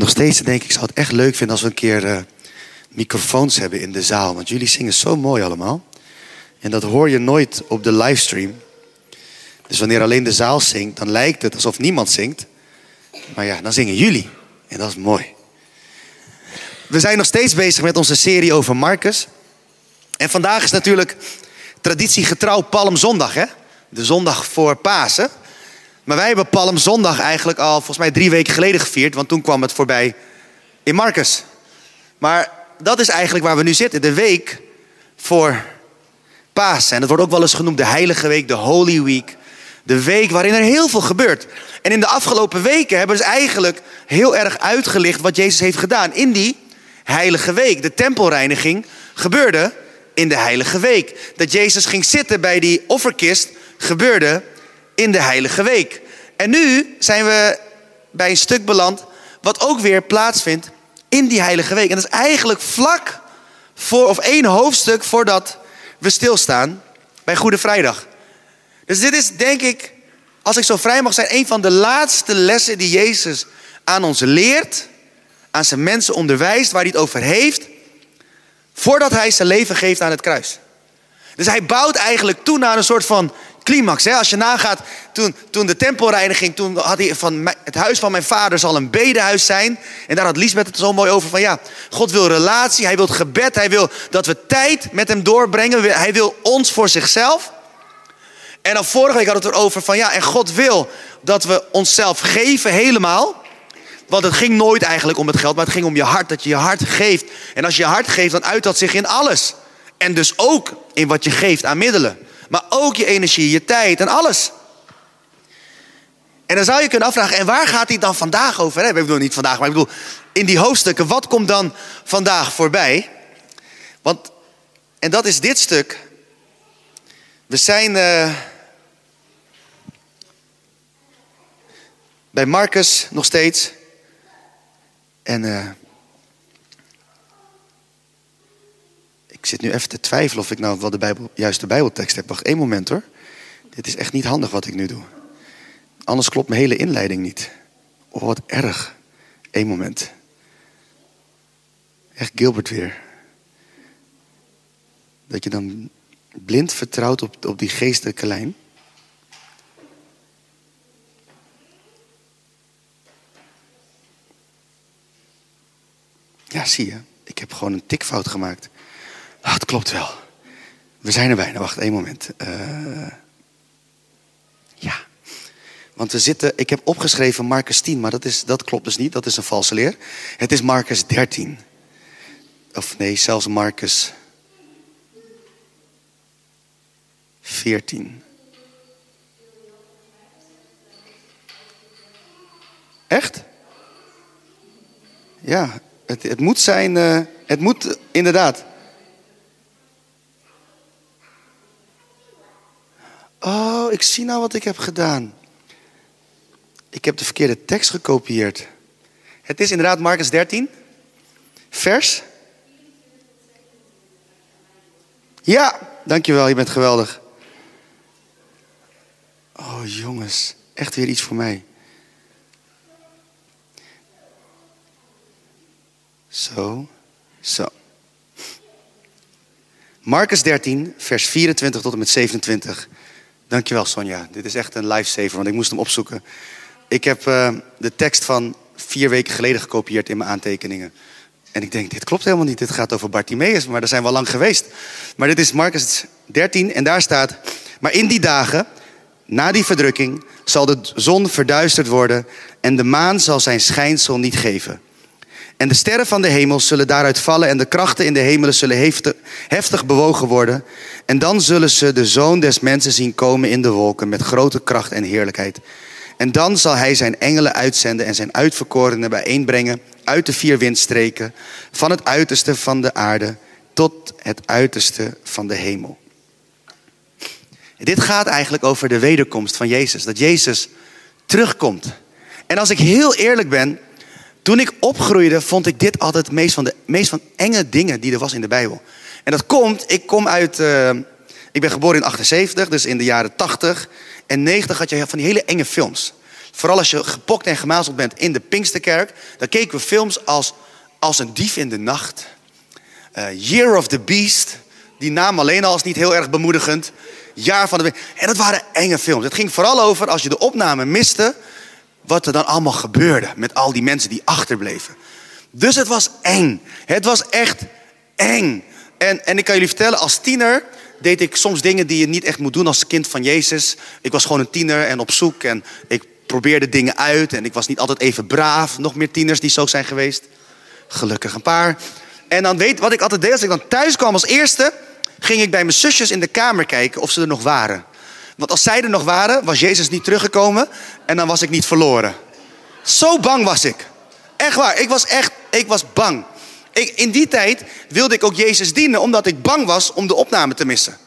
nog steeds te denken, ik zou het echt leuk vinden als we een keer eh, microfoons hebben in de zaal. Want jullie zingen zo mooi allemaal. En dat hoor je nooit op de livestream. Dus wanneer alleen de zaal zingt, dan lijkt het alsof niemand zingt. Maar ja, dan zingen jullie. En dat is mooi. We zijn nog steeds bezig met onze serie over Marcus. En vandaag is natuurlijk traditiegetrouw Palmzondag, hè? De zondag voor Pasen. Maar wij hebben Palmzondag eigenlijk al volgens mij drie weken geleden gevierd, want toen kwam het voorbij in Marcus. Maar dat is eigenlijk waar we nu zitten, de week voor Pasen. En dat wordt ook wel eens genoemd de Heilige Week, de Holy Week. De week waarin er heel veel gebeurt. En in de afgelopen weken hebben ze eigenlijk heel erg uitgelicht wat Jezus heeft gedaan in die Heilige Week. De tempelreiniging gebeurde in de Heilige Week. Dat Jezus ging zitten bij die offerkist gebeurde in de Heilige Week. En nu zijn we bij een stuk beland wat ook weer plaatsvindt in die Heilige Week. En dat is eigenlijk vlak voor, of één hoofdstuk voordat we stilstaan bij Goede Vrijdag. Dus dit is denk ik, als ik zo vrij mag zijn, een van de laatste lessen die Jezus aan ons leert, aan zijn mensen onderwijst, waar hij het over heeft, voordat hij zijn leven geeft aan het kruis. Dus hij bouwt eigenlijk toe naar een soort van climax. Hè? Als je nagaat, toen, toen de tempelreiniging, toen had hij van het huis van mijn vader zal een bedehuis zijn. En daar had Liesbeth het zo mooi over van ja, God wil relatie, hij wil gebed, hij wil dat we tijd met hem doorbrengen. Hij wil ons voor zichzelf. En dan vorige week had het erover van ja, en God wil dat we onszelf geven helemaal. Want het ging nooit eigenlijk om het geld, maar het ging om je hart, dat je je hart geeft. En als je je hart geeft, dan uit dat zich in alles. En dus ook in wat je geeft aan middelen. Maar ook je energie, je tijd en alles. En dan zou je kunnen afvragen, en waar gaat hij dan vandaag over hebben? Ik bedoel niet vandaag, maar ik bedoel in die hoofdstukken, wat komt dan vandaag voorbij? Want, en dat is dit stuk. We zijn uh, bij Marcus nog steeds. En uh, ik zit nu even te twijfelen of ik nou wel de Bijbel, juiste Bijbeltekst heb. Wacht één moment hoor. Dit is echt niet handig wat ik nu doe. Anders klopt mijn hele inleiding niet. Oh, wat erg. Eén moment. Echt Gilbert weer. Dat je dan blind vertrouwt op, op die geestelijke lijn. Ja, zie je. Ik heb gewoon een tikfout gemaakt. Ah, het klopt wel. We zijn er bijna. Wacht, één moment. Uh, ja. Want we zitten, ik heb opgeschreven Marcus 10, maar dat, is, dat klopt dus niet. Dat is een valse leer. Het is Marcus 13. Of nee, zelfs Marcus 14. Echt? Ja, het, het moet zijn, uh, het moet inderdaad. Oh, ik zie nou wat ik heb gedaan. Ik heb de verkeerde tekst gekopieerd. Het is inderdaad Marcus 13, vers. Ja, dankjewel, je bent geweldig. Oh jongens, echt weer iets voor mij. Zo, zo. Marcus 13, vers 24 tot en met 27. Dankjewel Sonja. Dit is echt een lifesaver, want ik moest hem opzoeken. Ik heb uh, de tekst van vier weken geleden gekopieerd in mijn aantekeningen. En ik denk, dit klopt helemaal niet. Dit gaat over Bartimaeus, maar daar zijn we al lang geweest. Maar dit is Marcus 13 en daar staat... Maar in die dagen, na die verdrukking, zal de zon verduisterd worden... en de maan zal zijn schijnsel niet geven. En de sterren van de hemel zullen daaruit vallen en de krachten in de hemelen zullen heftig, bewogen worden. En dan zullen ze de zoon des mensen zien komen in de wolken met grote kracht en heerlijkheid. En dan zal hij zijn engelen uitzenden en zijn uitverkorenen bijeenbrengen uit de vier windstreken, van het uiterste van de aarde tot het uiterste van de hemel. Dit gaat eigenlijk over de wederkomst van Jezus, dat Jezus terugkomt. En als ik heel eerlijk ben, toen ik opgroeide, vond ik dit altijd het meest van de meest van enge dingen die er was in de Bijbel. En dat komt, ik kom uit, uh, ik ben geboren in 78, dus in de jaren 80 en 90 had je van die hele enge films. Vooral als je gepokt en gemazeld bent in de Pinksterkerk. Dan keken we films als, als een dief in de nacht. Uh, Year of the Beast. Die naam alleen al is niet heel erg bemoedigend. Jaar van de... En dat waren enge films. Het ging vooral over als je de opname miste... wat er dan allemaal gebeurde met al die mensen die achterbleven. Dus het was eng. Het was echt eng. En, en ik kan jullie vertellen, als tiener deed ik soms dingen die je niet echt moet doen als kind van Jezus. Ik was gewoon een tiener en op zoek en ik probeerde dingen uit. En ik was niet altijd even braaf. Nog meer tieners die zo zijn geweest. Gelukkig een paar. En dan weet wat ik altijd deed, als ik dan thuis kwam als eerste, ging ik bij mijn zusjes in de kamer kijken of ze er nog waren. Want als zij er nog waren, was Jezus niet teruggekomen en dan was ik niet verloren. Zo bang was ik. Echt waar, ik was echt, ik was bang. Ik, in die tijd wilde ik ook Jezus dienen, omdat ik bang was om de opname te missen.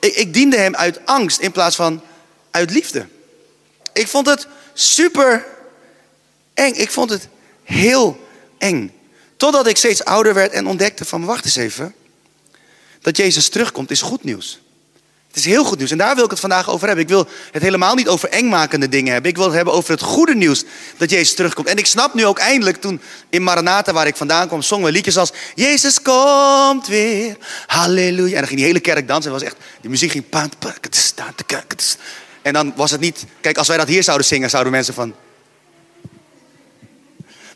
Ik, ik diende hem uit angst in plaats van uit liefde. Ik vond het super eng. Ik vond het heel eng. Totdat ik steeds ouder werd en ontdekte van wacht eens even. Dat Jezus terugkomt is goed nieuws. Het is heel goed nieuws. En daar wil ik het vandaag over hebben. Ik wil het helemaal niet over engmakende dingen hebben. Ik wil het hebben over het goede nieuws dat Jezus terugkomt. En ik snap nu ook eindelijk, toen in Maranatha, waar ik vandaan kwam, zongen we liedjes als Jezus komt weer, halleluja. En dan ging die hele kerk dansen. En was echt, die muziek ging... En dan was het niet... Kijk, als wij dat hier zouden zingen, zouden mensen van...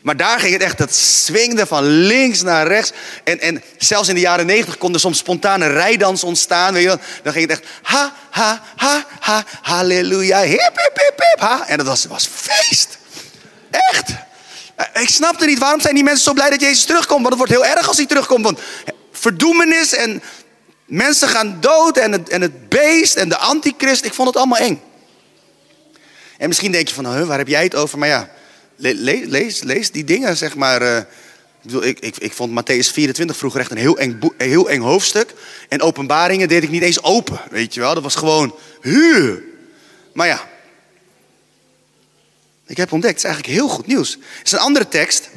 Maar daar ging het echt, het swingde van links naar rechts. En, en zelfs in de jaren negentig kon er soms spontane rijdans ontstaan. Weet je Dan ging het echt, ha, ha, ha, ha, halleluja, hip, hip, hip, hip, ha. En dat was, was feest. Echt. Ik snapte niet, waarom zijn die mensen zo blij dat Jezus terugkomt? Want het wordt heel erg als hij terugkomt. Want verdoemenis en mensen gaan dood en het, en het beest en de antichrist. Ik vond het allemaal eng. En misschien denk je van, huh, waar heb jij het over? Maar ja, lees, lees, die dingen, zeg maar. Uh, ik, bedoel, ik, ik, ik, vond Matthäus 24 vroeger echt een heel eng, heel eng hoofdstuk. En openbaringen deed ik niet eens open, weet je wel. Dat was gewoon, huur. Maar ja, ik heb ontdekt, het is eigenlijk heel goed nieuws. Het is een andere tekst.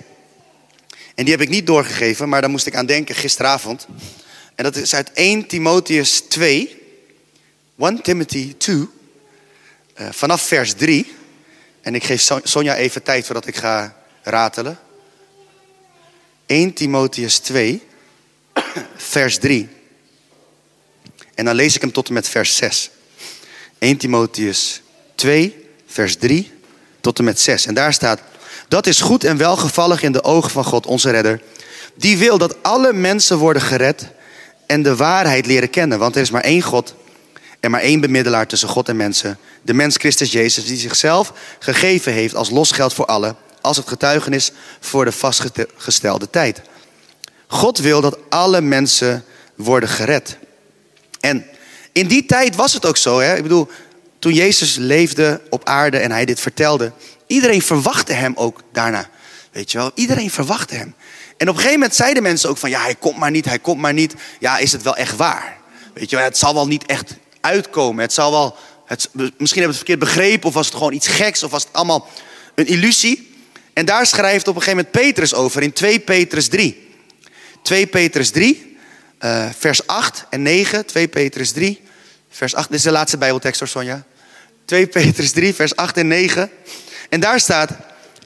En die heb ik niet doorgegeven, maar daar moest ik aan denken gisteravond. En dat is uit 1 Timotheus 2. 1 Timothy 2. Uh, vanaf vers 3. En ik geef Sonja even tijd voordat ik ga ratelen. 1 Timotheus 2, vers 3. En dan lees ik hem tot en met vers 6. 1 Timotheus 2, vers 3 tot en met 6. En daar staat: Dat is goed en welgevallig in de ogen van God, onze redder. Die wil dat alle mensen worden gered en de waarheid leren kennen. Want er is maar één God en maar één bemiddelaar tussen God en mensen. De mens Christus Jezus, die zichzelf gegeven heeft als losgeld voor allen. Als het getuigenis voor de vastgestelde tijd. God wil dat alle mensen worden gered. En in die tijd was het ook zo. Hè? Ik bedoel, toen Jezus leefde op aarde en hij dit vertelde. Iedereen verwachtte hem ook daarna. Weet je wel, iedereen verwachtte hem. En op een gegeven moment zeiden mensen ook van, ja, hij komt maar niet, hij komt maar niet. Ja, is het wel echt waar? Weet je wel, het zal wel niet echt uitkomen. Het zal wel, het, misschien hebben we het verkeerd begrepen, of was het gewoon iets geks, of was het allemaal een illusie. En daar schrijft op een gegeven moment Petrus over in 2 Petrus 3. 2 Petrus 3, uh, eh, vers 8 en 9. 2 Petrus 3, vers 8. Dit is de laatste Bijbeltekst hoor, Sonja. 2 Petrus 3, vers 8 en 9. En daar staat: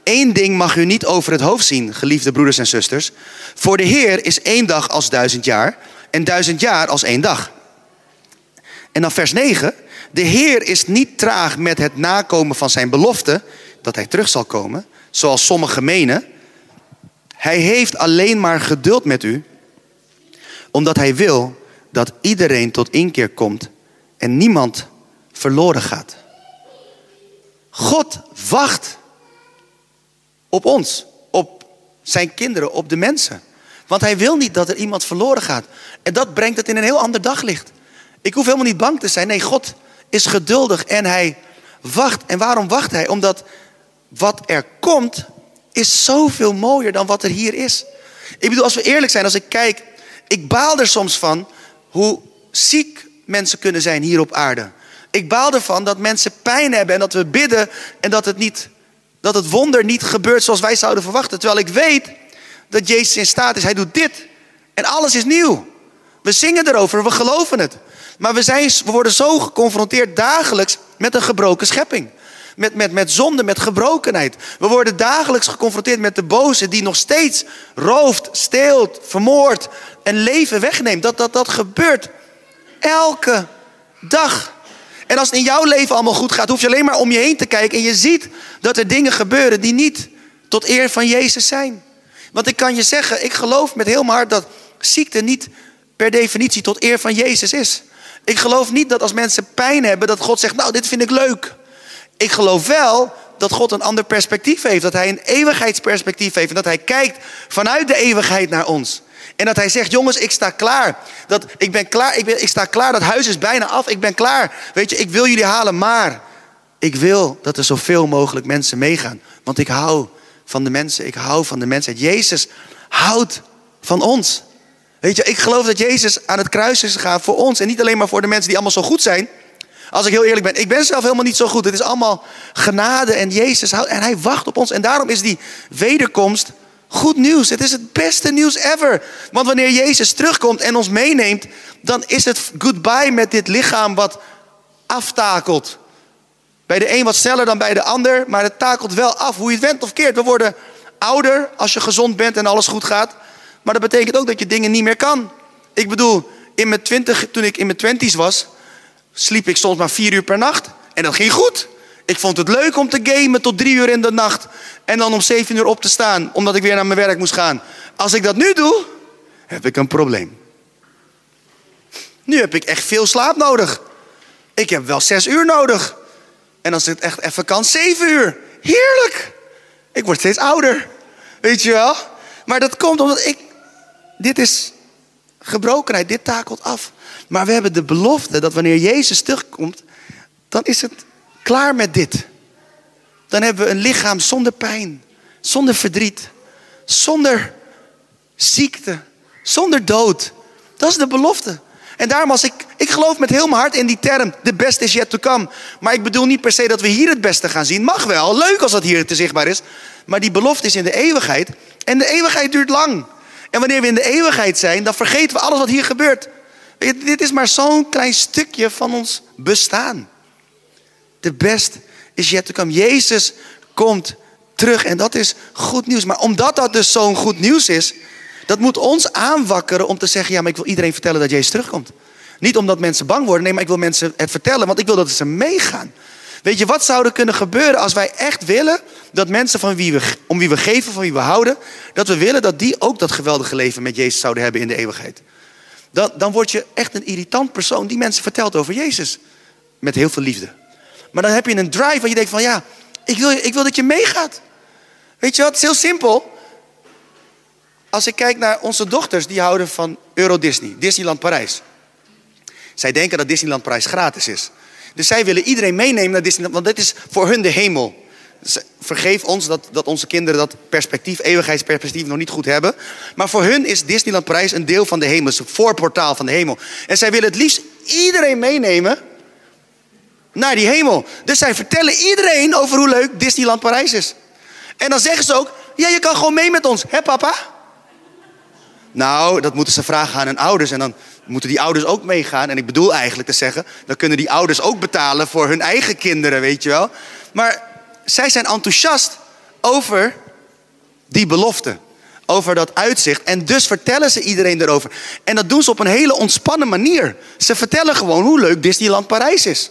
Eén ding mag u niet over het hoofd zien, geliefde broeders en zusters. Voor de Heer is één dag als duizend jaar en duizend jaar als één dag. En dan vers 9. De Heer is niet traag met het nakomen van zijn belofte, dat hij terug zal komen, zoals sommigen menen. Hij heeft alleen maar geduld met u, omdat hij wil dat iedereen tot inkeer komt en niemand verloren gaat. God wacht op ons, op zijn kinderen, op de mensen. Want hij wil niet dat er iemand verloren gaat. En dat brengt het in een heel ander daglicht. Ik hoef helemaal niet bang te zijn. Nee, God is geduldig en hij wacht. En waarom wacht hij? Omdat wat er komt is zoveel mooier dan wat er hier is. Ik bedoel, als we eerlijk zijn, als ik kijk, ik baal er soms van hoe ziek mensen kunnen zijn hier op aarde. Ik baal ervan dat mensen pijn hebben en dat we bidden en dat het, niet, dat het wonder niet gebeurt zoals wij zouden verwachten. Terwijl ik weet dat Jezus in staat is, hij doet dit en alles is nieuw. We zingen erover, we geloven het. Maar we, worden zo geconfronteerd dagelijks met een gebroken schepping. met, met, met zonde, met gebrokenheid. We worden dagelijks geconfronteerd met de boze die nog steeds rooft, steelt, vermoordt en leven wegneemt. Dat, dat, dat gebeurt elke dag. En als het in jouw leven allemaal goed gaat, hoef je alleen maar om je heen te kijken en je ziet dat er dingen gebeuren die niet tot eer van Jezus zijn. Want ik kan je zeggen, ik geloof met heel mijn hart dat ziekte niet per definitie tot eer van Jezus is. Ik geloof niet dat als mensen pijn hebben, dat God zegt, nou, dit vind ik leuk. Ik geloof wel dat God een ander perspectief heeft. Dat hij een eeuwigheidsperspectief heeft. En dat hij kijkt vanuit de eeuwigheid naar ons. En dat hij zegt, jongens, ik sta klaar. Dat, ik ben klaar, ik, ben, ik sta klaar, dat huis is bijna af. Ik ben klaar. Weet je, ik wil jullie halen, maar ik wil dat er zoveel mogelijk mensen meegaan. Want ik hou van de mensen, ik hou van de mensheid. Jezus houdt van ons. Weet je, ik geloof dat Jezus aan het kruis is gegaan voor ons. En niet alleen maar voor de mensen die allemaal zo goed zijn. Als ik heel eerlijk ben, ik ben zelf helemaal niet zo goed. Het is allemaal genade en Jezus. En hij wacht op ons. En daarom is die wederkomst goed nieuws. Het is het beste nieuws ever. Want wanneer Jezus terugkomt en ons meeneemt, dan is het goodbye met dit lichaam wat aftakelt. Bij de een wat sneller dan bij de ander, maar het takelt wel af. Hoe je het went of keert. We worden ouder als je gezond bent en alles goed gaat. Maar dat betekent ook dat je dingen niet meer kan. Ik bedoel, in mijn twintig, toen ik in mijn twenties was, sliep ik soms maar vier uur per nacht. En dat ging goed. Ik vond het leuk om te gamen tot drie uur in de nacht. En dan om zeven uur op te staan, omdat ik weer naar mijn werk moest gaan. Als ik dat nu doe, heb ik een probleem. Nu heb ik echt veel slaap nodig. Ik heb wel zes uur nodig. En als het echt even kan, zeven uur. Heerlijk. Ik word steeds ouder. Weet je wel? Maar dat komt omdat ik. Dit is gebrokenheid, dit takelt af. Maar we hebben de belofte dat wanneer Jezus terugkomt, dan is het klaar met dit. Dan hebben we een lichaam zonder pijn, zonder verdriet, zonder ziekte, zonder dood. Dat is de belofte. En daarom als ik, ik geloof met heel mijn hart in die term, the best is yet to come. Maar ik bedoel niet per se dat we hier het beste gaan zien. Mag wel, leuk als dat hier te zichtbaar is. Maar die belofte is in de eeuwigheid. En de eeuwigheid duurt lang. En wanneer we in de eeuwigheid zijn, dan vergeten we alles wat hier gebeurt. Dit is maar zo'n klein stukje van ons bestaan. De best is yet to come. Jezus komt terug en dat is goed nieuws. Maar omdat dat dus zo'n goed nieuws is, dat moet ons aanwakkeren om te zeggen: ja, maar ik wil iedereen vertellen dat Jezus terugkomt. Niet omdat mensen bang worden, nee, maar ik wil mensen het vertellen, want ik wil dat ze meegaan. Weet je, wat zou er kunnen gebeuren als wij echt willen dat mensen van wie we, om wie we geven, van wie we houden, dat we willen dat die ook dat geweldige leven met Jezus zouden hebben in de eeuwigheid? Dan, dan word je echt een irritant persoon die mensen vertelt over Jezus. Met heel veel liefde. Maar dan heb je een drive waar je denkt van ja, ik wil, ik wil dat je meegaat. Weet je wat, het is heel simpel. Als ik kijk naar onze dochters, die houden van Euro Disney, Disneyland Parijs. Zij denken dat Disneyland Parijs gratis is. Dus zij willen iedereen meenemen naar Disneyland, want dit is voor hun de hemel. Vergeef ons dat, dat onze kinderen dat perspectief, eeuwigheidsperspectief, nog niet goed hebben. Maar voor hun is Disneyland Parijs een deel van de hemel, een voorportaal van de hemel. En zij willen het liefst iedereen meenemen naar die hemel. Dus zij vertellen iedereen over hoe leuk Disneyland Parijs is. En dan zeggen ze ook, ja, je kan gewoon mee met ons. Hè papa? Nou, dat moeten ze vragen aan hun ouders. En dan moeten die ouders ook meegaan. En ik bedoel eigenlijk te zeggen, dan kunnen die ouders ook betalen voor hun eigen kinderen, weet je wel. Maar zij zijn enthousiast over die belofte. Over dat uitzicht. En dus vertellen ze iedereen erover. En dat doen ze op een hele ontspannen manier. Ze vertellen gewoon hoe leuk Disneyland Parijs is.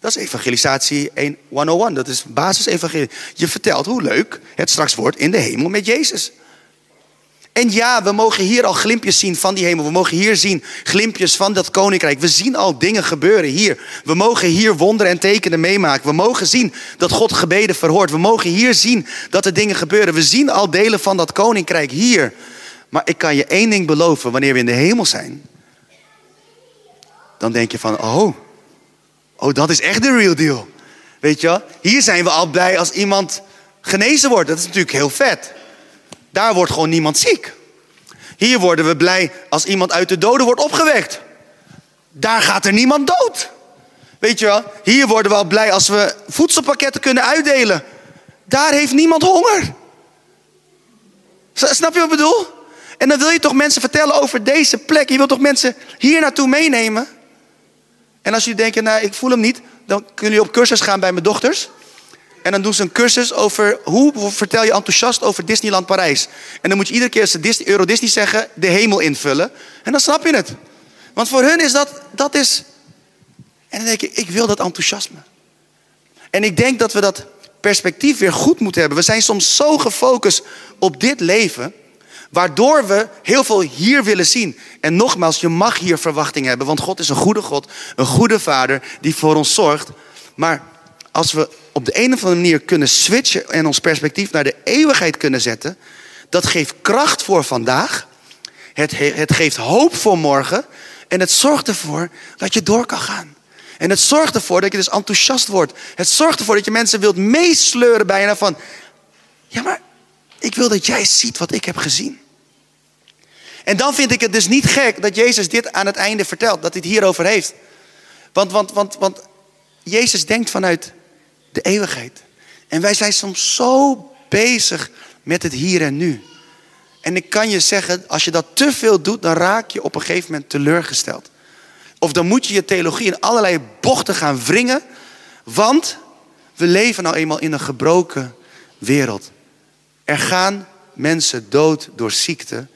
Dat is evangelisatie 101. Dat is basisevangelie. Je vertelt hoe leuk het straks wordt in de hemel met Jezus. En ja, we mogen hier al glimpjes zien van die hemel. We mogen hier zien glimpjes van dat koninkrijk. We zien al dingen gebeuren hier. We mogen hier wonderen en tekenen meemaken. We mogen zien dat God gebeden verhoort. We mogen hier zien dat er dingen gebeuren. We zien al delen van dat koninkrijk hier. Maar ik kan je één ding beloven. Wanneer we in de hemel zijn. Dan denk je van, oh, oh dat is echt de real deal. Weet je? Hier zijn we al blij als iemand genezen wordt. Dat is natuurlijk heel vet. Daar wordt gewoon niemand ziek. Hier worden we blij als iemand uit de doden wordt opgewekt. Daar gaat er niemand dood. Weet je wel, hier worden we al blij als we voedselpakketten kunnen uitdelen. Daar heeft niemand honger. Snap je wat ik bedoel? En dan wil je toch mensen vertellen over deze plek. Je wilt toch mensen hier naartoe meenemen? En als jullie denken, nou ik voel hem niet. dan kunnen jullie op cursus gaan bij mijn dochters. En dan doen ze een cursus over hoe vertel je enthousiast over Disneyland Parijs. En dan moet je iedere keer als ze Disney, Euro Disney zeggen, de hemel invullen. En dan snap je het. Want voor hun is dat, dat is... En dan denk ik, ik wil dat enthousiasme. En ik denk dat we dat perspectief weer goed moeten hebben. We zijn soms zo gefocust op dit leven, waardoor we heel veel hier willen zien. En nogmaals, je mag hier verwachting hebben, want God is een goede God, een goede Vader die voor ons zorgt. Maar als we op de een of andere manier kunnen switchen en ons perspectief naar de eeuwigheid kunnen zetten, dat geeft kracht voor vandaag. Het, het geeft hoop voor morgen. En het zorgt ervoor dat je door kan gaan. En het zorgt ervoor dat je dus enthousiast wordt. Het zorgt ervoor dat je mensen wilt meesleuren bijna van... Ja, maar ik wil dat jij ziet wat ik heb gezien. En dan vind ik het dus niet gek dat Jezus dit aan het einde vertelt. Dat hij het hierover heeft. Want, want, want, want Jezus denkt vanuit de eeuwigheid. En wij zijn soms zo bezig met het hier en nu. En ik kan je zeggen, als je dat te veel doet, dan raak je op een gegeven moment teleurgesteld. Of dan moet je je theologie in allerlei bochten gaan wringen. Want we leven nou eenmaal in een gebroken wereld. Er gaan mensen dood door ziekte.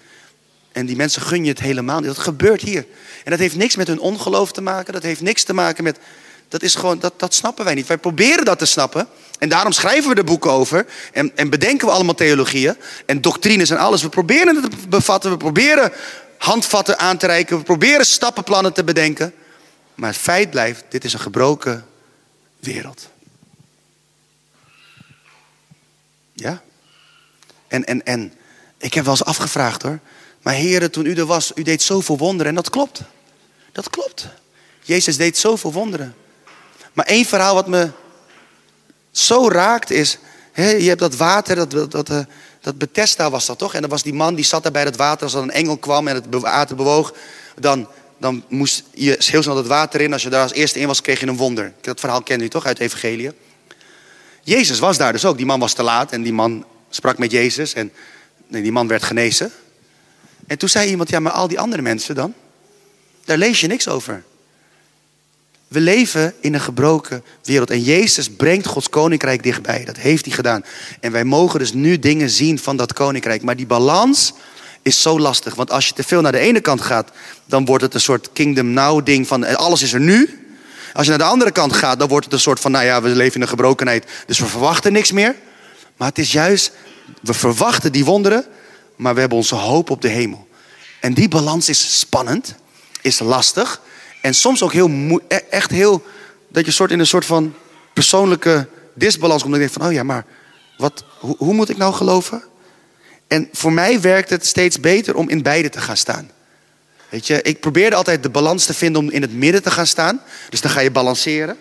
En die mensen gun je het helemaal niet. Dat gebeurt hier. En dat heeft niks met hun ongeloof te maken. Dat heeft niks te maken met. Dat is gewoon, dat, dat snappen wij niet. Wij proberen dat te snappen. En daarom schrijven we er boeken over. En, en bedenken we allemaal theologieën. En doctrines en alles. We proberen het te bevatten. We proberen handvatten aan te reiken. We proberen stappenplannen te bedenken. Maar het feit blijft, dit is een gebroken wereld. Ja? En, en, en ik heb wel eens afgevraagd hoor. Maar heren, toen u er was, u deed zoveel wonderen. En dat klopt. Dat klopt. Jezus deed zoveel wonderen. Maar één verhaal wat me zo raakt is... je hebt dat water, dat, dat, dat, eh, dat Bethesda was dat toch? En dan was die man die zat daar bij het water. Als er een engel kwam en het water bewoog, dan, dan moest je heel snel het water in. Als je daar als eerste in was, kreeg je een wonder. Dat verhaal kende u toch uit Evangelie? Jezus was daar dus ook. Die man was te laat en die man sprak met Jezus. En nee, die man werd genezen. En toen zei iemand, ja, maar al die andere mensen dan? Daar lees je niks over. We leven in een gebroken wereld. En Jezus brengt Gods koninkrijk dichtbij. Dat heeft hij gedaan. En wij mogen dus nu dingen zien van dat koninkrijk. Maar die balans is zo lastig. Want als je te veel naar de ene kant gaat, dan wordt het een soort kingdom now ding van eh, alles is er nu. Als je naar de andere kant gaat, dan wordt het een soort van, nou ja, we leven in een gebrokenheid, dus we verwachten niks meer. Maar het is juist, we verwachten die wonderen, maar we hebben onze hoop op de hemel. En die balans is spannend, is lastig. En soms ook heel e-, echt heel, dat je soort in een soort van persoonlijke disbalans komt. En je denkt van, oh ja, maar wat, hoe, hoe moet ik nou geloven? En voor mij werkt het steeds beter om in beide te gaan staan. Weet je, ik probeerde altijd de balans te vinden om in het midden te gaan staan. Dus dan ga je balanceren.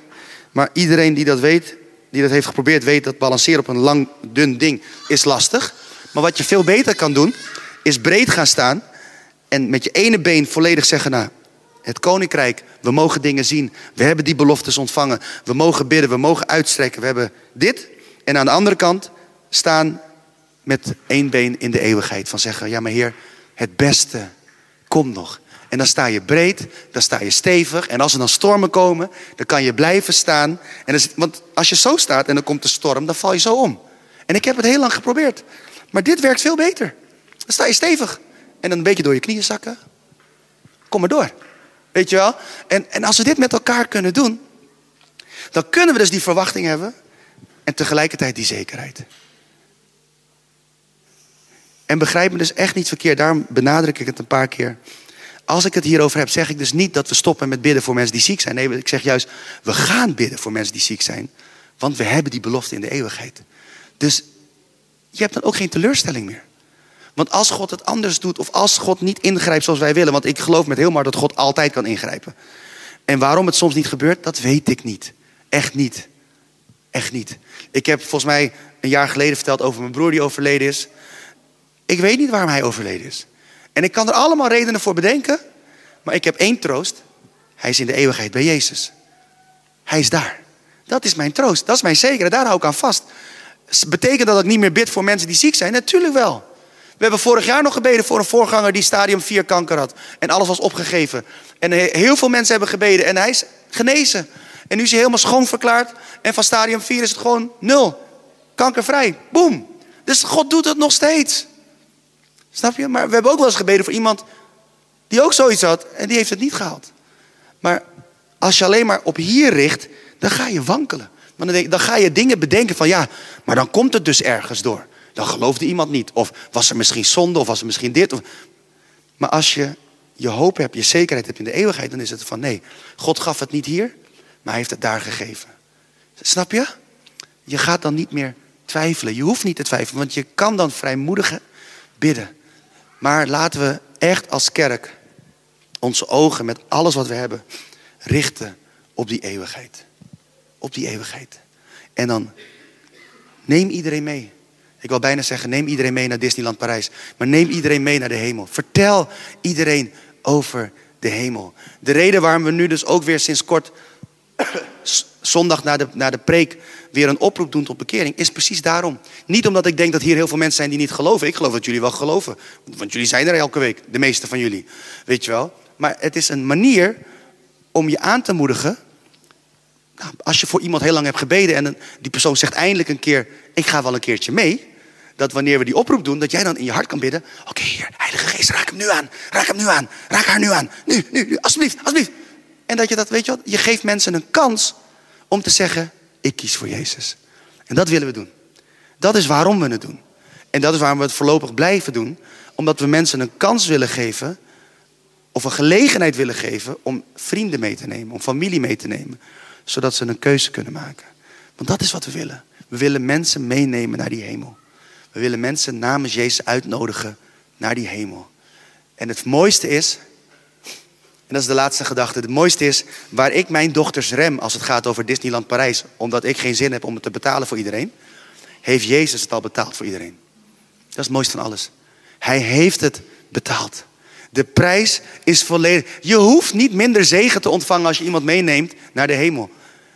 Maar iedereen die dat weet, die dat heeft geprobeerd, weet dat balanceren op een lang, dun ding is lastig. Maar wat je veel beter kan doen, is breed gaan staan. En met je ene been volledig zeggen, nou, het koninkrijk. We mogen dingen zien. We hebben die beloftes ontvangen. We mogen bidden. We mogen uitstrekken. We hebben dit. En aan de andere kant staan met één been in de eeuwigheid. Van zeggen, ja maar Heer, het beste komt nog. En dan sta je breed, dan sta je stevig. En als er dan stormen komen, dan kan je blijven staan. En want als je zo staat en dan komt de storm, dan val je zo om. En ik heb het heel lang geprobeerd. Maar dit werkt veel beter. Dan sta je stevig. En dan een beetje door je knieën zakken. Kom maar door. Weet je wel? En, en als we dit met elkaar kunnen doen, dan kunnen we dus die verwachting hebben en tegelijkertijd die zekerheid. En begrijp me dus echt niet verkeerd, daarom benadruk ik het een paar keer. Als ik het hierover heb, zeg ik dus niet dat we stoppen met bidden voor mensen die ziek zijn. Nee, ik zeg juist, we gaan bidden voor mensen die ziek zijn. Want we hebben die belofte in de eeuwigheid. Dus je hebt dan ook geen teleurstelling meer. Want als God het anders doet, of als God niet ingrijpt zoals wij willen, want ik geloof met heel maar dat God altijd kan ingrijpen. En waarom het soms niet gebeurt, dat weet ik niet. Echt niet. Echt niet. Ik heb volgens mij een jaar geleden verteld over mijn broer die overleden is. Ik weet niet waarom hij overleden is. En ik kan er allemaal redenen voor bedenken. Maar ik heb één troost. Hij is in de eeuwigheid bij Jezus. Hij is daar. Dat is mijn troost. Dat is mijn zekerheid. Daar hou ik aan vast. Betekent dat ik niet meer bid voor mensen die ziek zijn? Natuurlijk wel. We hebben vorig jaar nog gebeden voor een voorganger die stadium 4 kanker had. En alles was opgegeven. En heel veel mensen hebben gebeden en hij is genezen. En nu is hij helemaal schoon verklaard. En van stadium 4 is het gewoon nul. Kankervrij. Boom. Dus God doet het nog steeds. Snap je? Maar we hebben ook wel eens gebeden voor iemand die ook zoiets had. En die heeft het niet gehaald. Maar als je alleen maar op hier richt, dan ga je wankelen. Want dan, dan ga je dingen bedenken van ja, maar dan komt het dus ergens door. Dan geloofde iemand niet. Of was er misschien zonde, of was er misschien dit. Of... Maar als je je hoop hebt, je zekerheid hebt in de eeuwigheid, dan is het van nee, God gaf het niet hier, maar hij heeft het daar gegeven. Snap je? Je gaat dan niet meer twijfelen. Je hoeft niet te twijfelen, want je kan dan vrijmoedig bidden. Maar laten we echt als kerk onze ogen met alles wat we hebben richten op die eeuwigheid. Op die eeuwigheid. En dan neem iedereen mee. Ik wil bijna zeggen, neem iedereen mee naar Disneyland Parijs. Maar neem iedereen mee naar de hemel. Vertel iedereen over de hemel. De reden waarom we nu dus ook weer sinds kort zondag na de, na de preek weer een oproep doen tot bekering, is precies daarom. Niet omdat ik denk dat hier heel veel mensen zijn die niet geloven. Ik geloof dat jullie wel geloven. Want jullie zijn er elke week, de meeste van jullie. Weet je wel? Maar het is een manier om je aan te moedigen. Nou, als je voor iemand heel lang hebt gebeden en die persoon zegt eindelijk een keer: Ik ga wel een keertje mee dat wanneer we die oproep doen, dat jij dan in je hart kan bidden. Oké, Heilige Geest, raak hem nu aan. Raak hem nu aan. Raak haar nu aan. Nu, nu, nu, alsjeblieft, alsjeblieft. En dat je dat, weet je wat, je geeft mensen een kans om te zeggen, ik kies voor Jezus. En dat willen we doen. Dat is waarom we het doen. En dat is waarom we het voorlopig blijven doen. Omdat we mensen een kans willen geven, of een gelegenheid willen geven om vrienden mee te nemen, om familie mee te nemen. Zodat ze een keuze kunnen maken. Want dat is wat we willen. We willen mensen meenemen naar die hemel. We willen mensen namens Jezus uitnodigen naar die hemel. En het mooiste is, en dat is de laatste gedachte, het mooiste is waar ik mijn dochters rem als het gaat over Disneyland Parijs, omdat ik geen zin heb om het te betalen voor iedereen, heeft Jezus het al betaald voor iedereen. Dat is het mooiste van alles. Hij heeft het betaald. De prijs is volledig. Je hoeft niet minder zegen te ontvangen als je iemand meeneemt naar de hemel.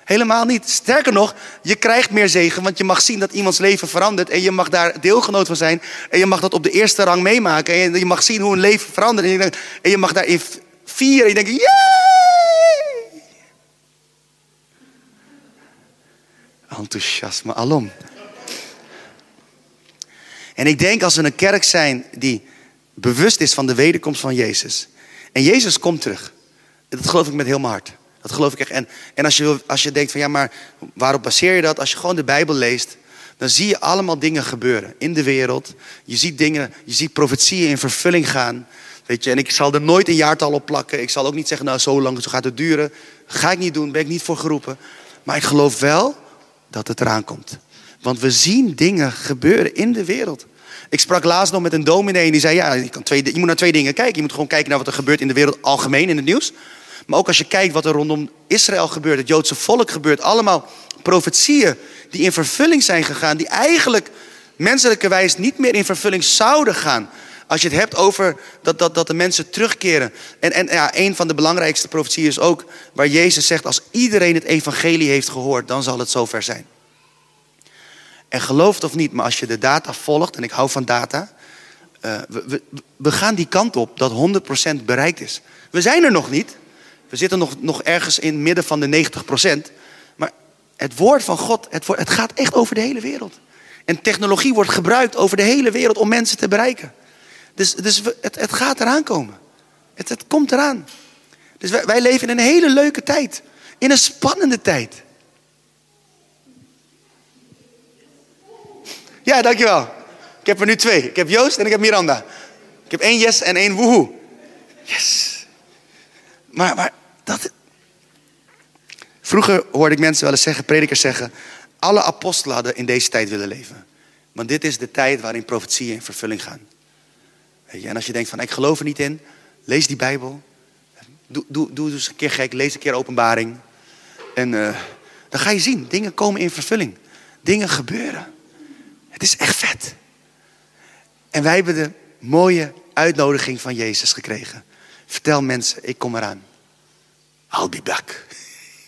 Helemaal niet. Sterker nog, je krijgt meer zegen, want je mag zien dat iemands leven verandert en je mag daar deelgenoot van zijn en je mag dat op de eerste rang meemaken en je mag zien hoe een leven verandert en je, en je mag daarin vieren en je denkt, yay! Enthousiasme alom. En ik denk als we een kerk zijn die bewust is van de wederkomst van Jezus. En Jezus komt terug. Dat geloof ik met heel mijn hart. Dat geloof ik echt. En, en als, je, als je denkt van ja, maar waarop baseer je dat? Als je gewoon de Bijbel leest, dan zie je allemaal dingen gebeuren in de wereld. Je ziet dingen, je ziet profetieën in vervulling gaan. Weet je, en ik zal er nooit een jaartal op plakken. Ik zal ook niet zeggen, nou zo lang zo gaat het duren. Ga ik niet doen, ben ik niet voor geroepen. Maar ik geloof wel dat het eraan komt. Want we zien dingen gebeuren in de wereld. Ik sprak laatst nog met een dominee en die zei: Ja, je, kan twee, je moet naar twee dingen kijken. Je moet gewoon kijken naar wat er gebeurt in de wereld algemeen in het nieuws. Maar ook als je kijkt wat er rondom Israël gebeurt, het Joodse volk gebeurt, allemaal profetieën die in vervulling zijn gegaan, die eigenlijk menselijkerwijs niet meer in vervulling zouden gaan. Als je het hebt over dat, dat, dat de mensen terugkeren. En, en ja, een van de belangrijkste profetieën is ook waar Jezus zegt: Als iedereen het evangelie heeft gehoord, dan zal het zover zijn. En geloof het of niet, maar als je de data volgt, en ik hou van data, uh, we, we, we gaan die kant op dat 100% bereikt is. We zijn er nog niet. We zitten nog, nog ergens in het midden van de 90%. Maar het woord van God, het, het gaat echt over de hele wereld. En technologie wordt gebruikt over de hele wereld om mensen te bereiken. Dus, dus het, het gaat eraan komen. Het, het komt eraan. Dus wij, wij leven in een hele leuke tijd. In een spannende tijd. Ja, dankjewel. Ik heb er nu twee. Ik heb Joost en ik heb Miranda. Ik heb één yes en één woehoe. Yes. Maar, maar dat. Vroeger hoorde ik mensen wel eens zeggen, predikers zeggen. Alle apostelen hadden in deze tijd willen leven. Want dit is de tijd waarin profetieën in vervulling gaan. En als je denkt van ik geloof er niet in, lees die Bijbel. Doe, doe, doe eens een keer gek, lees een keer openbaring. En uh, dan ga je zien, dingen komen in vervulling. Dingen gebeuren. Het is echt vet. En wij hebben de mooie uitnodiging van Jezus gekregen. Vertel mensen, ik kom eraan. I'll be back.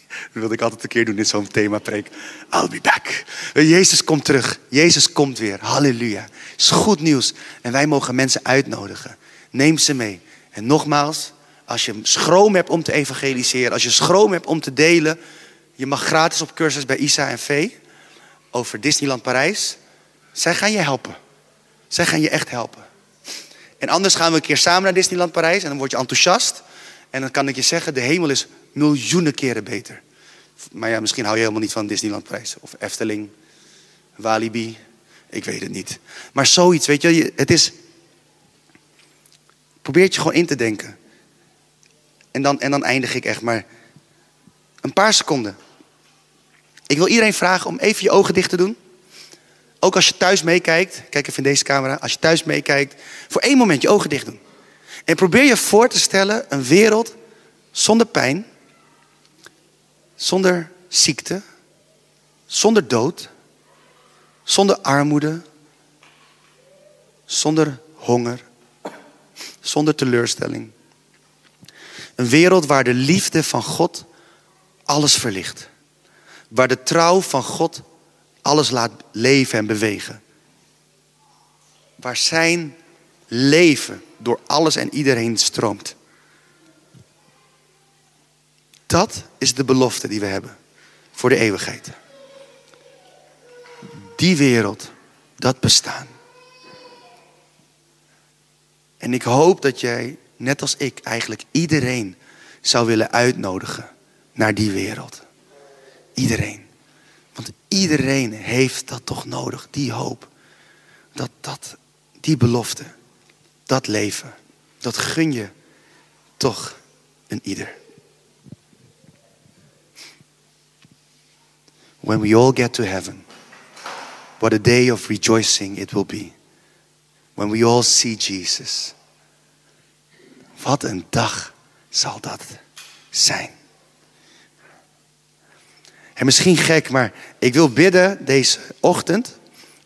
Dat wilde ik altijd een keer doen in zo'n themapreek. I'll be back. Jezus komt terug. Jezus komt weer. Halleluja. is goed nieuws. En wij mogen mensen uitnodigen. Neem ze mee. En nogmaals, als je schroom hebt om te evangeliseren, als je schroom hebt om te delen, Je mag gratis op cursus bij Isa en V over Disneyland Parijs. Zij gaan je helpen. Zij gaan je echt helpen. En anders gaan we een keer samen naar Disneyland Parijs en dan word je enthousiast. En dan kan ik je zeggen, de hemel is miljoenen keren beter. Maar ja, misschien hou je helemaal niet van Disneyland Parijs. Of Efteling, Walibi. Ik weet het niet. Maar zoiets, weet je, het is... Probeer je gewoon in te denken. En dan, en dan eindig ik echt maar een paar seconden. Ik wil iedereen vragen om even je ogen dicht te doen. Ook als je thuis meekijkt. Kijk even in deze camera. Als je thuis meekijkt. Voor één moment je ogen dicht doen. En probeer je voor te stellen een wereld zonder pijn. Zonder ziekte. Zonder dood. Zonder armoede. Zonder honger. Zonder teleurstelling. Een wereld waar de liefde van God alles verlicht. Waar de trouw van God alles laat leven en bewegen. Waar zijn leven door alles en iedereen stroomt. Dat is de belofte die we hebben voor de eeuwigheid. Die wereld, dat bestaan. En ik hoop dat jij, net als ik, eigenlijk iedereen zou willen uitnodigen naar die wereld. Iedereen. Want iedereen heeft dat toch nodig, die hoop. Dat, dat, die belofte, dat leven, dat gun je toch een ieder. When we all get to heaven, what a day of rejoicing it will be. When we all see Jesus. Wat een dag zal dat zijn. En misschien gek, maar ik wil bidden deze ochtend.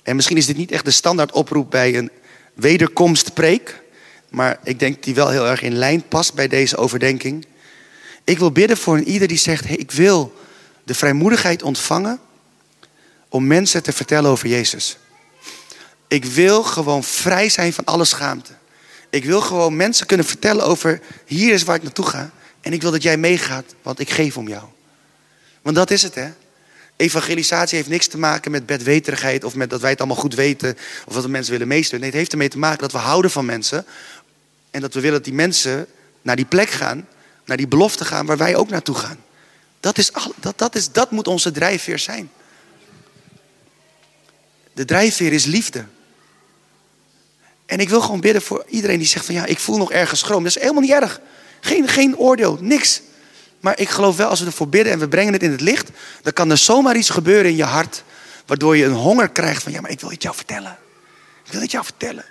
En misschien is dit niet echt de standaard oproep bij een wederkomstpreek. Maar ik denk die wel heel erg in lijn past bij deze overdenking. Ik wil bidden voor een ieder die zegt: ik wil de vrijmoedigheid ontvangen om mensen te vertellen over Jezus. Ik wil gewoon vrij zijn van alle schaamte. Ik wil gewoon mensen kunnen vertellen over hier is waar ik naartoe ga. En ik wil dat jij meegaat, want ik geef om jou. Want dat is het, hè? Evangelisatie heeft niks te maken met bedweterigheid of met dat wij het allemaal goed weten of dat we mensen willen meesturen. Nee, het heeft ermee te maken dat we houden van mensen en dat we willen dat die mensen naar die plek gaan, naar die belofte gaan waar wij ook naartoe gaan. Dat, is dat, dat, is, dat moet onze drijfveer zijn. De drijfveer is liefde. En ik wil gewoon bidden voor iedereen die zegt van ja, ik voel nog ergens schroom. Dat is helemaal niet erg. Geen, geen oordeel, niks. Maar ik geloof wel, als we ervoor bidden en we brengen het in het licht, dan kan er zomaar iets gebeuren in je hart, waardoor je een honger krijgt van, ja, maar ik wil het jou vertellen. Ik wil het jou vertellen.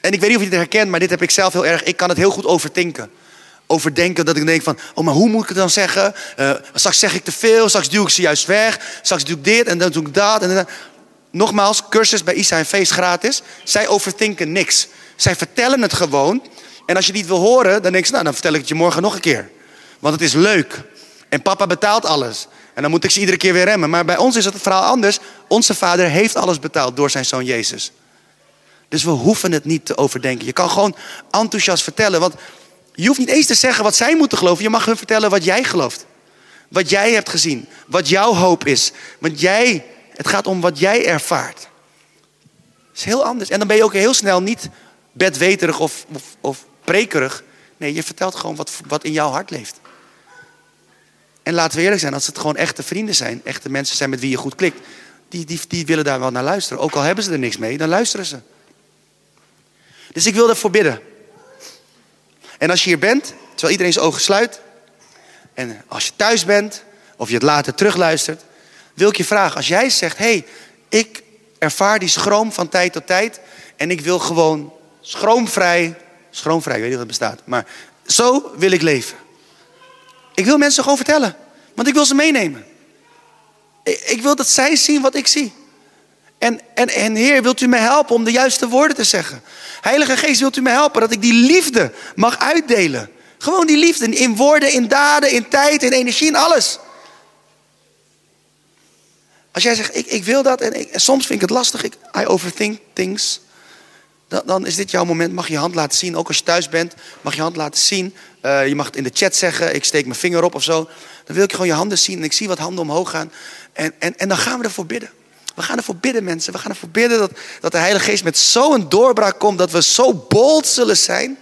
En ik weet niet of je het herkent, maar dit heb ik zelf heel erg. Ik kan het heel goed overdenken. Overdenken dat ik denk van, oh, maar hoe moet ik het dan zeggen? Uh, straks zeg ik te veel, straks duw ik ze juist weg, straks doe ik dit en dan doe ik dat. En dan. Nogmaals, cursus bij Isa en Feest gratis. Zij overdenken niks. Zij vertellen het gewoon. En als je het niet wil horen, dan denk je, nou, dan vertel ik het je morgen nog een keer. Want het is leuk. En papa betaalt alles. En dan moet ik ze iedere keer weer remmen. Maar bij ons is het verhaal anders. Onze vader heeft alles betaald door zijn zoon Jezus. Dus we hoeven het niet te overdenken. Je kan gewoon enthousiast vertellen. Want je hoeft niet eens te zeggen wat zij moeten geloven. Je mag hun vertellen wat jij gelooft. Wat jij hebt gezien. Wat jouw hoop is. Want jij, het gaat om wat jij ervaart. Dat is heel anders. En dan ben je ook heel snel niet bedweterig of, of, of prekerig. Nee, je vertelt gewoon wat, wat in jouw hart leeft. En laten we eerlijk zijn, als het gewoon echte vrienden zijn, echte mensen zijn met wie je goed klikt, die, die, die willen daar wel naar luisteren. Ook al hebben ze er niks mee, dan luisteren ze. Dus ik wil ervoor bidden. En als je hier bent, terwijl iedereen zijn ogen sluit, en als je thuis bent, of je het later terugluistert, wil ik je vragen, als jij zegt, hé, hey, ik ervaar die schroom van tijd tot tijd, en ik wil gewoon schroomvrij, schroomvrij, ik weet niet of het bestaat, maar zo wil ik leven. Ik wil mensen gewoon vertellen. Want ik wil ze meenemen. Ik wil dat zij zien wat ik zie. En, en, en Heer, wilt u mij helpen om de juiste woorden te zeggen? Heilige Geest, wilt u mij helpen dat ik die liefde mag uitdelen? Gewoon die liefde in woorden, in daden, in tijd, in energie, in alles. Als jij zegt, ik, ik wil dat en, ik, soms vind ik het lastig, ik, I overthink things. Dan, dan is dit jouw moment. Mag je hand laten zien. Ook als je thuis bent, mag je hand laten zien. Eh, je mag het in de chat zeggen. Ik steek mijn vinger op of zo. Dan wil ik gewoon je handen zien. En ik zie wat handen omhoog gaan. En, en, en dan gaan we ervoor bidden. We gaan ervoor bidden, mensen. We gaan ervoor bidden dat, dat de Heilige Geest met zo'n doorbraak komt. Dat we zo bold zullen zijn.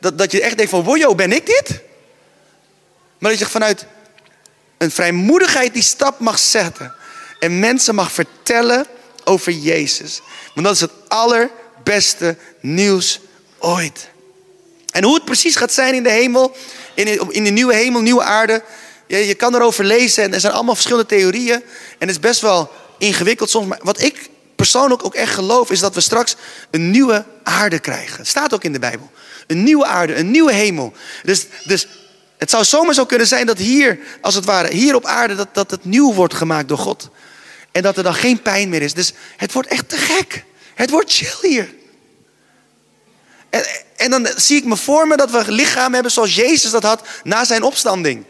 Dat, dat je echt denkt van, wojo, ben ik dit? Maar dat je vanuit een vrijmoedigheid die stap mag zetten. En mensen mag vertellen over Jezus. Want dat is het allerbeste nieuws ooit. En hoe het precies gaat zijn in de hemel, in de, nieuwe hemel, nieuwe aarde. Je, je kan erover lezen en er zijn allemaal verschillende theorieën. En het is best wel ingewikkeld soms. Maar wat ik persoonlijk ook echt geloof, is dat we straks een nieuwe aarde krijgen. Staat ook in de Bijbel. Een nieuwe aarde, een nieuwe hemel. Dus, dus het zou zomaar zo kunnen zijn dat hier, als het ware, hier op aarde, dat, dat het nieuw wordt gemaakt door God. En dat er dan geen pijn meer is. Dus het wordt echt te gek. Het wordt chill hier. En, en dan zie ik me voor me dat we een lichaam hebben zoals Jezus dat had na zijn opstanding.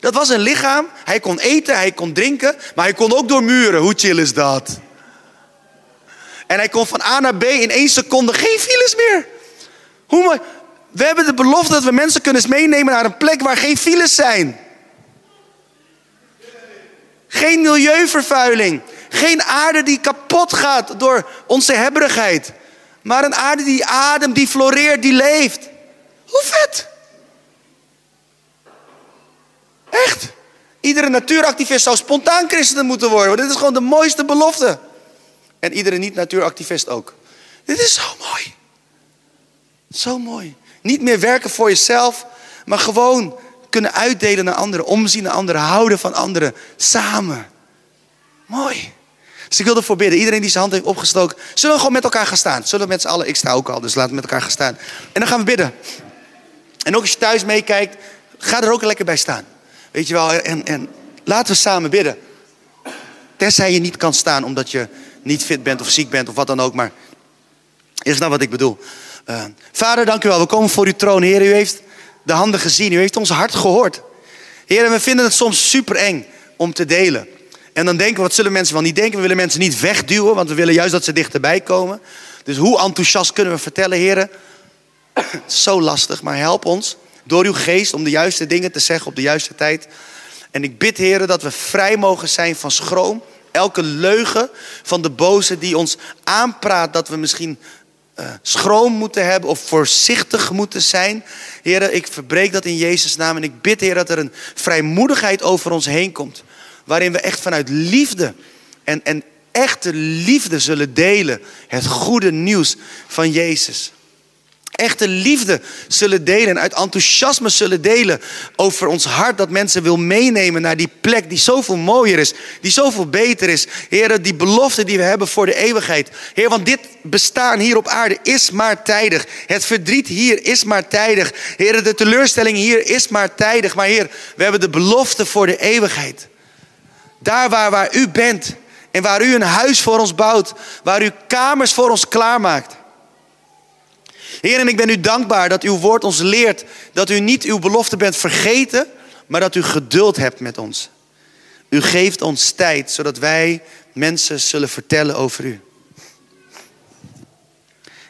Dat was een lichaam. Hij kon eten, hij kon drinken, maar hij kon ook door muren. Hoe chill is dat? En hij kon van A naar B in één seconde geen files meer. Hoe. We hebben de belofte dat we mensen kunnen meenemen naar een plek waar geen files zijn. Geen milieuvervuiling. Geen aarde die kapot gaat door onze hebberigheid. Maar een aarde die ademt, die floreert, die leeft. Hoe vet! Echt. Iedere natuuractivist zou spontaan christen moeten worden. Dit is gewoon de mooiste belofte. En iedere niet-natuuractivist ook. Dit is zo mooi. Zo mooi. Niet meer werken voor jezelf, maar gewoon kunnen uitdelen naar anderen, omzien naar anderen, houden van anderen, samen. Mooi. Dus ik wil ervoor bidden. Iedereen die zijn hand heeft opgestoken, zullen we gewoon met elkaar gaan staan. Zullen we met z'n allen, ik sta ook al, dus laten we met elkaar gaan staan. En dan gaan we bidden. En ook als je thuis meekijkt, ga er ook lekker bij staan. Weet je wel, en, en laten we samen bidden. Tenzij je niet kan staan omdat je niet fit bent of ziek bent of wat dan ook. Maar is nou wat ik bedoel. Uh, Vader, dank u wel. We komen voor uw troon. Heer, u heeft de handen gezien. U heeft ons hart gehoord. Heer, we vinden het soms super eng om te delen. En dan denken we, wat zullen mensen wel niet denken? We willen mensen niet wegduwen, want we willen juist dat ze dichterbij komen. Dus hoe enthousiast kunnen we vertellen, heren? Zo lastig, maar help ons door uw geest om de juiste dingen te zeggen op de juiste tijd. En ik bid, heren, dat we vrij mogen zijn van schroom. Elke leugen van de boze die ons aanpraat dat we misschien uh, schroom moeten hebben of voorzichtig moeten zijn. Heren, ik verbreek dat in Jezus' naam. En ik bid, Heer, dat er een vrijmoedigheid over ons heen komt. Waarin we echt vanuit liefde en, en echte liefde zullen delen. Het goede nieuws van Jezus echte liefde zullen delen. En uit enthousiasme zullen delen over ons hart. Dat mensen wil meenemen naar die plek die zoveel mooier is. Die zoveel beter is. Heer, die belofte die we hebben voor de eeuwigheid. Heer, want dit bestaan hier op aarde is maar tijdig. Het verdriet hier is maar tijdig. Heer, de teleurstelling hier is maar tijdig. Maar Heer, we hebben de belofte voor de eeuwigheid. Daar waar, waar u bent. En waar u een huis voor ons bouwt. Waar u kamers voor ons klaarmaakt. Heer, en ik ben u dankbaar dat uw woord ons leert dat u niet uw belofte bent vergeten, maar dat u geduld hebt met ons. U geeft ons tijd, zodat wij mensen zullen vertellen over u.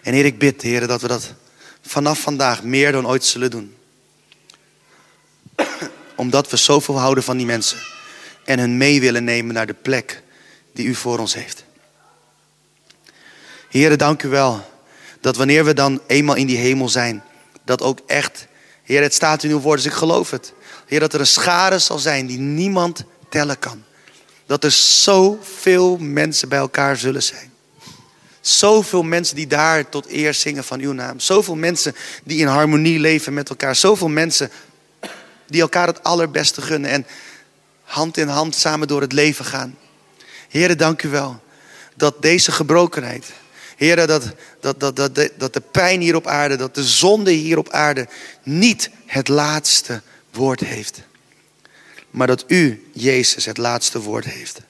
En Heer, ik bid, Heer, dat we dat vanaf vandaag meer dan ooit zullen doen. Omdat we zoveel houden van die mensen en hun mee willen nemen naar de plek die u voor ons heeft. Heer, dank u wel dat wanneer we dan eenmaal in die hemel zijn, dat ook echt, Heer, het staat in uw woord, dus ik geloof het. Heer, dat er een schare zal zijn die niemand tellen kan. Dat er zoveel mensen bij elkaar zullen zijn. Zoveel mensen die daar tot eer zingen van uw naam. Zoveel mensen die in harmonie leven met elkaar. Zoveel mensen die elkaar het allerbeste gunnen en hand in hand samen door het leven gaan. Heer, dank u wel dat deze gebrokenheid, Heer, dat, dat, dat, dat, dat de pijn hier op aarde, dat de zonde hier op aarde niet het laatste woord heeft. Maar dat u, Jezus, het laatste woord heeft.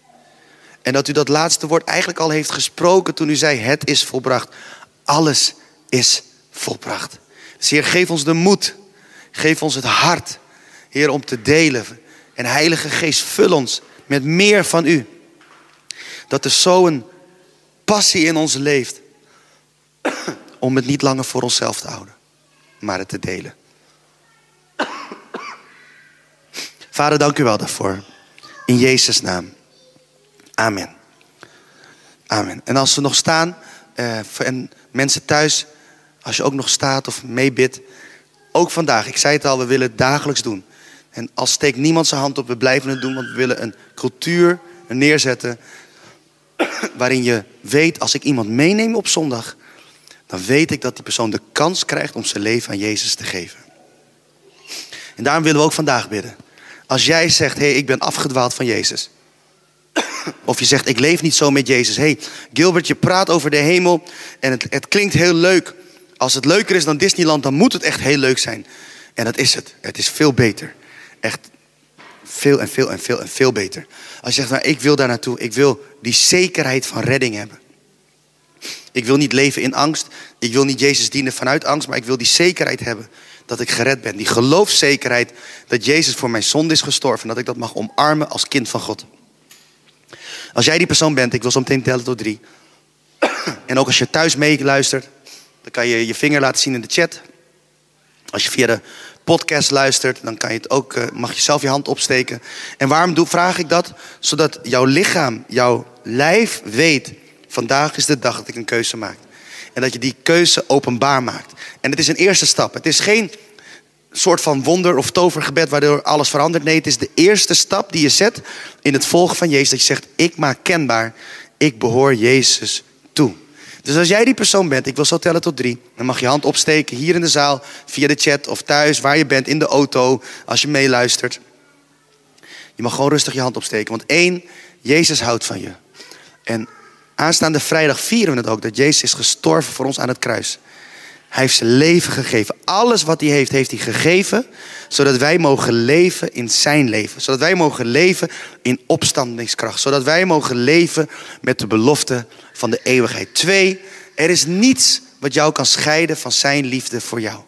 En dat u dat laatste woord eigenlijk al heeft gesproken toen u zei, het is volbracht. Alles is volbracht. Dus Heer, geef ons de moed. Geef ons het hart, Heer, om te delen. En Heilige Geest, vul ons met meer van u. Dat er zo'n passie in ons leeft. om het niet langer voor onszelf te houden, maar het te delen. Vader, dank u wel daarvoor. In Jezus' naam. Amen. Amen. En als we nog staan, uh, en mensen thuis, als je ook nog staat of meebidt, ook vandaag. Ik zei het al, we willen het dagelijks doen. En als steekt niemand zijn hand op, we blijven het doen, want we willen een cultuur neerzetten waarin je weet, als ik iemand meeneem op zondag, dan weet ik dat die persoon de kans krijgt om zijn leven aan Jezus te geven. En daarom willen we ook vandaag bidden. Als jij zegt, hé, hey, ik ben afgedwaald van Jezus. Of je zegt, ik leef niet zo met Jezus. Hé, hey, Gilbert, je praat over de hemel en het, het klinkt heel leuk. Als het leuker is dan Disneyland, dan moet het echt heel leuk zijn. En dat is het. Het is veel beter. Echt veel en veel en veel en veel beter. Als je zegt, nou, ik wil daar naartoe. Ik wil die zekerheid van redding hebben. Ik wil niet leven in angst. Ik wil niet Jezus dienen vanuit angst. Maar ik wil die zekerheid hebben dat ik gered ben. Die geloofszekerheid dat Jezus voor mijn zonde is gestorven. En dat ik dat mag omarmen als kind van God. Als jij die persoon bent, ik wil zo meteen tellen tot drie. En ook als je thuis meeluistert, dan kan je je vinger laten zien in de chat. Als je via de podcast luistert, dan kan je het ook, uh, mag je zelf je hand opsteken. En waarom doe, vraag ik dat? Zodat jouw lichaam, jouw lijf weet, vandaag is de dag dat ik een keuze maak. En dat je die keuze openbaar maakt. En het is een eerste stap. Het is geen soort van wonder of tovergebed waardoor alles verandert. Nee, het is de eerste stap die je zet in het volgen van Jezus. Dat je zegt, ik maak kenbaar, ik behoor Jezus toe. Dus als jij die persoon bent, ik wil zo tellen tot drie. Dan mag je hand opsteken hier in de zaal, via de chat of thuis, waar je bent, in de auto, als je meeluistert. Je mag gewoon rustig je hand opsteken. Want één, Jezus houdt van je. En aanstaande vrijdag vieren we het ook, dat Jezus is gestorven voor ons aan het kruis. Hij heeft zijn leven gegeven. Alles wat hij heeft, heeft hij gegeven. Zodat wij mogen leven in zijn leven. Zodat wij mogen leven in opstandingskracht. Zodat wij mogen leven met de belofte van de eeuwigheid. Twee, er is niets wat jou kan scheiden van zijn liefde voor jou.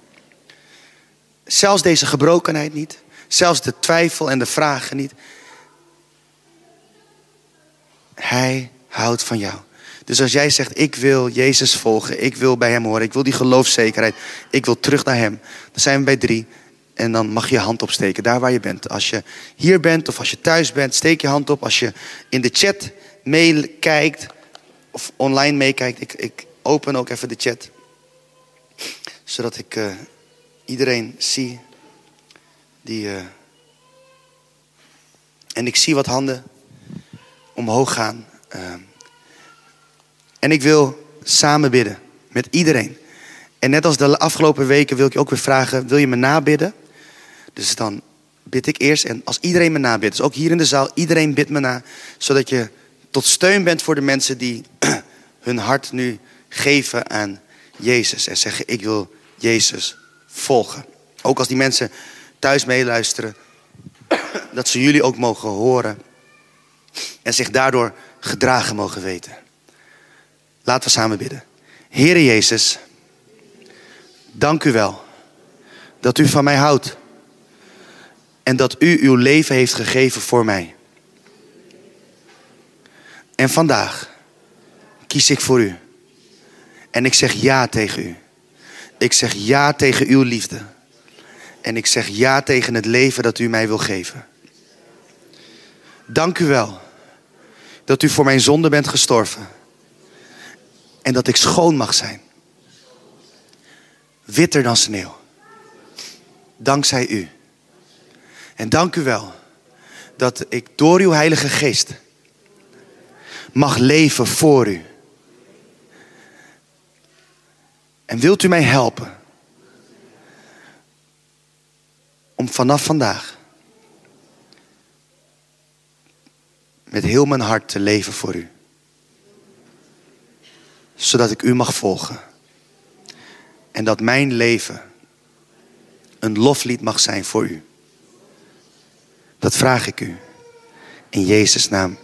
Zelfs deze gebrokenheid niet. Zelfs de twijfel en de vragen niet. Hij houdt van jou. Dus als jij zegt, ik wil Jezus volgen, ik wil bij Hem horen, ik wil die geloofszekerheid, ik wil terug naar Hem, dan zijn we bij drie. En dan mag je je hand opsteken, daar waar je bent. Als je hier bent of als je thuis bent, steek je hand op. Als je in de chat meekijkt of online meekijkt, ik, ik open ook even de chat. Zodat ik uh, iedereen zie die... Uh, en ik zie wat handen omhoog gaan. Uh, en ik wil samen bidden met iedereen. En net als de afgelopen weken wil ik je ook weer vragen: wil je me nabidden? Dus dan bid ik eerst. En als iedereen me nabidt, dus ook hier in de zaal, iedereen bidt me na. Zodat je tot steun bent voor de mensen die hun hart nu geven aan Jezus. En zeggen: Ik wil Jezus volgen. Ook als die mensen thuis meeluisteren, dat ze jullie ook mogen horen. En zich daardoor gedragen mogen weten. Laten we samen bidden. Heere Jezus, dank u wel dat u van mij houdt. En dat u uw leven heeft gegeven voor mij. En vandaag kies ik voor u. En ik zeg ja tegen u. Ik zeg ja tegen uw liefde. En ik zeg ja tegen het leven dat u mij wil geven. Dank u wel dat u voor mijn zonde bent gestorven en dat ik schoon mag zijn. Witter dan sneeuw. Dankzij u. En dank u wel dat ik door uw Heilige Geest mag leven voor u. En wilt u mij helpen om vanaf vandaag met heel mijn hart te leven voor u zodat ik u mag volgen. En dat mijn leven een loflied mag zijn voor u. Dat vraag ik u. In Jezus' naam.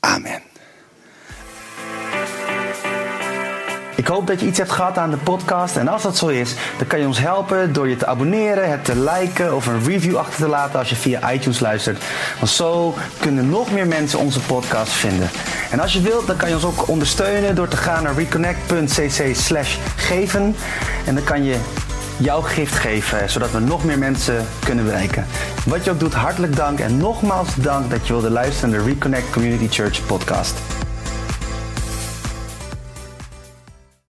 Amen. Ik hoop dat je iets hebt gehad aan de podcast. En als dat zo is, dan kan je ons helpen door je te abonneren, het te liken of een review achter te laten als je via iTunes luistert. Want zo kunnen nog meer mensen onze podcast vinden. En als je wilt, dan kan je ons ook ondersteunen door te gaan naar reconnect.cc slash geven. En dan kan je jouw gift geven, zodat we nog meer mensen kunnen bereiken. Wat je ook doet, hartelijk dank en nogmaals dank dat je wilde luisteren naar de Reconnect Community Church podcast.